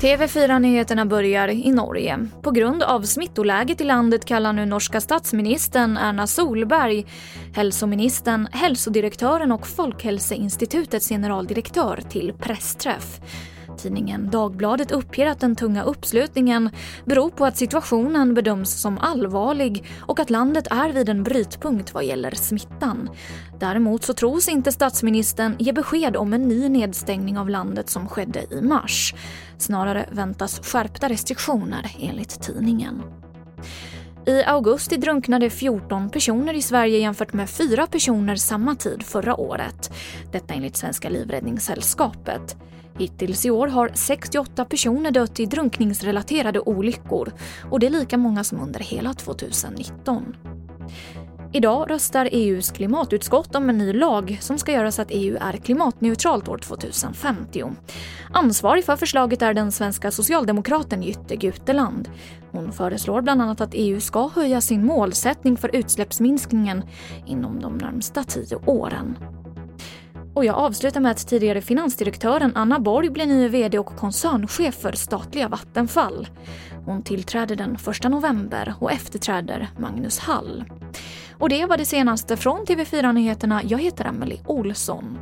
TV4-nyheterna börjar i Norge. På grund av smittoläget i landet kallar nu norska statsministern Erna Solberg hälsoministern, hälsodirektören och Folkhälsoinstitutets generaldirektör till pressträff. Tidningen Dagbladet uppger att den tunga uppslutningen beror på att situationen bedöms som allvarlig och att landet är vid en brytpunkt vad gäller smittan. Däremot så tros inte statsministern ge besked om en ny nedstängning av landet som skedde i mars. Snarare väntas skärpta restriktioner enligt tidningen. I augusti drunknade 14 personer i Sverige jämfört med 4 personer samma tid förra året. Detta enligt Svenska Livräddningssällskapet. Hittills i år har 68 personer dött i drunkningsrelaterade olyckor och det är lika många som under hela 2019. Idag röstar EUs klimatutskott om en ny lag som ska göra så att EU är klimatneutralt år 2050. Ansvarig för förslaget är den svenska socialdemokraten Jytte Guteland. Hon föreslår bland annat att EU ska höja sin målsättning för utsläppsminskningen inom de närmsta tio åren. Och jag avslutar med att tidigare finansdirektören Anna Borg blir ny VD och koncernchef för statliga Vattenfall. Hon tillträder den 1 november och efterträder Magnus Hall. Och det var det senaste från TV4 Nyheterna. Jag heter Emily Olsson.